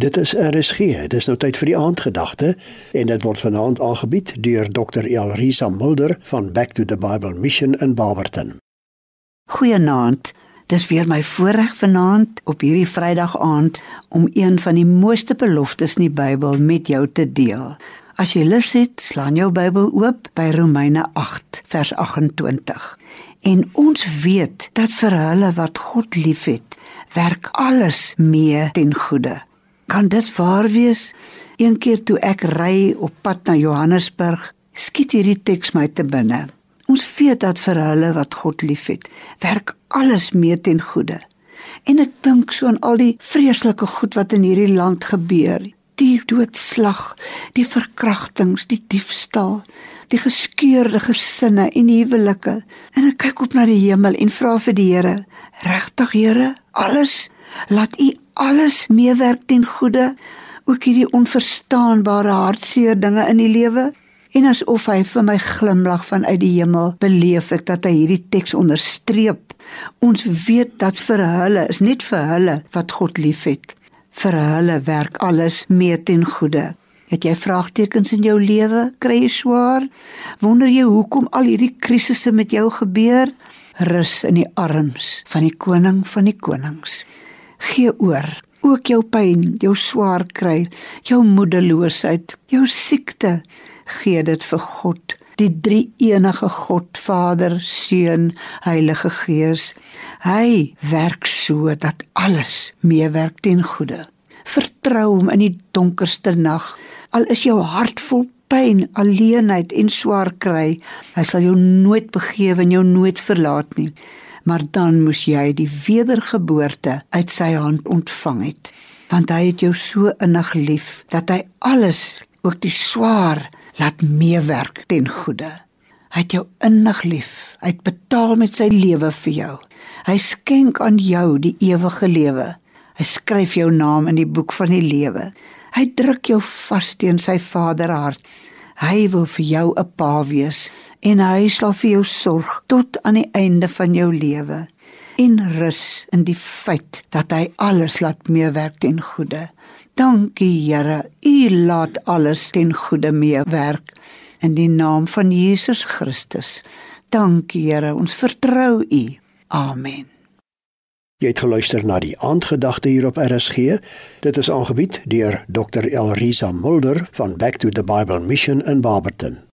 Dit is RSG. Dit is nou tyd vir die aandgedagte en dit word vanaand aangebied deur Dr. Elrisa Mulder van Back to the Bible Mission in Barberton. Goeienaand. Dis weer my voorreg vanaand op hierdie Vrydag aand om een van die mooiste beloftes in die Bybel met jou te deel. As jy lus het, slaan jou Bybel oop by Romeine 8 vers 28. En ons weet dat vir hulle wat God liefhet, werk alles mee ten goeie Kan dit waar wees? Een keer toe ek ry op pad na Johannesburg, skiet hierdie teks my te binne. Ons weet dat vir hulle wat God liefhet, werk alles mee ten goeie. En ek dink so aan al die vreeslike goed wat in hierdie land gebeur. Die doodslag, die verkrachtings, die diefstal, die geskeurde gesinne en huwelike. En ek kyk op na die hemel en vra vir die Here, regtig Here, alles laat U alles meewerk ten goeie, ook hierdie onverstaanbare hartseer dinge in die lewe. En asof hy vir my glimlag vanuit die hemel, beleef ek dat hy hierdie teks onderstreep. Ons weet dat vir hulle is net vir hulle wat God liefhet. Vir hulle werk alles mee ten goeie. Het jy vraagtekens in jou lewe? Kry jy swaar? Wonder jy hoekom al hierdie krisisse met jou gebeur? Rus in die arms van die koning van die konings gee oor. Ook jou pyn, jou swaar kry, jou moedeloosheid, jou siekte, gee dit vir God, die drie enige God, Vader, Seun, Heilige Gees. Hy werk so dat alles meewerk ten goeie. Vertrou hom in die donkerste nag, al is jou hart vol pyn, alleenheid en swaar kry, hy sal jou nooit begewe en jou nooit verlaat nie maar dan moes jy die wedergeboorte uit sy hand ontvang het. Want hy het jou so innig lief dat hy alles ook die swaar laat meewerk ten goeie hy het jou innig lief. Hy het betaal met sy lewe vir jou. Hy skenk aan jou die ewige lewe. Hy skryf jou naam in die boek van die lewe. Hy druk jou vas teen sy vaderhart hy wil vir jou 'n pa wees en hy sal vir jou sorg tot aan die einde van jou lewe en rus in die feit dat hy alles laat meewerk ten goeie. Dankie Here, U laat alles ten goeie meewerk in die naam van Jesus Christus. Dankie Here, ons vertrou U. Amen. Jy het geluister na die aandgedagte hier op RSG. Dit is aangebied deur Dr. Elrisa Mulder van Back to the Bible Mission in Barberton.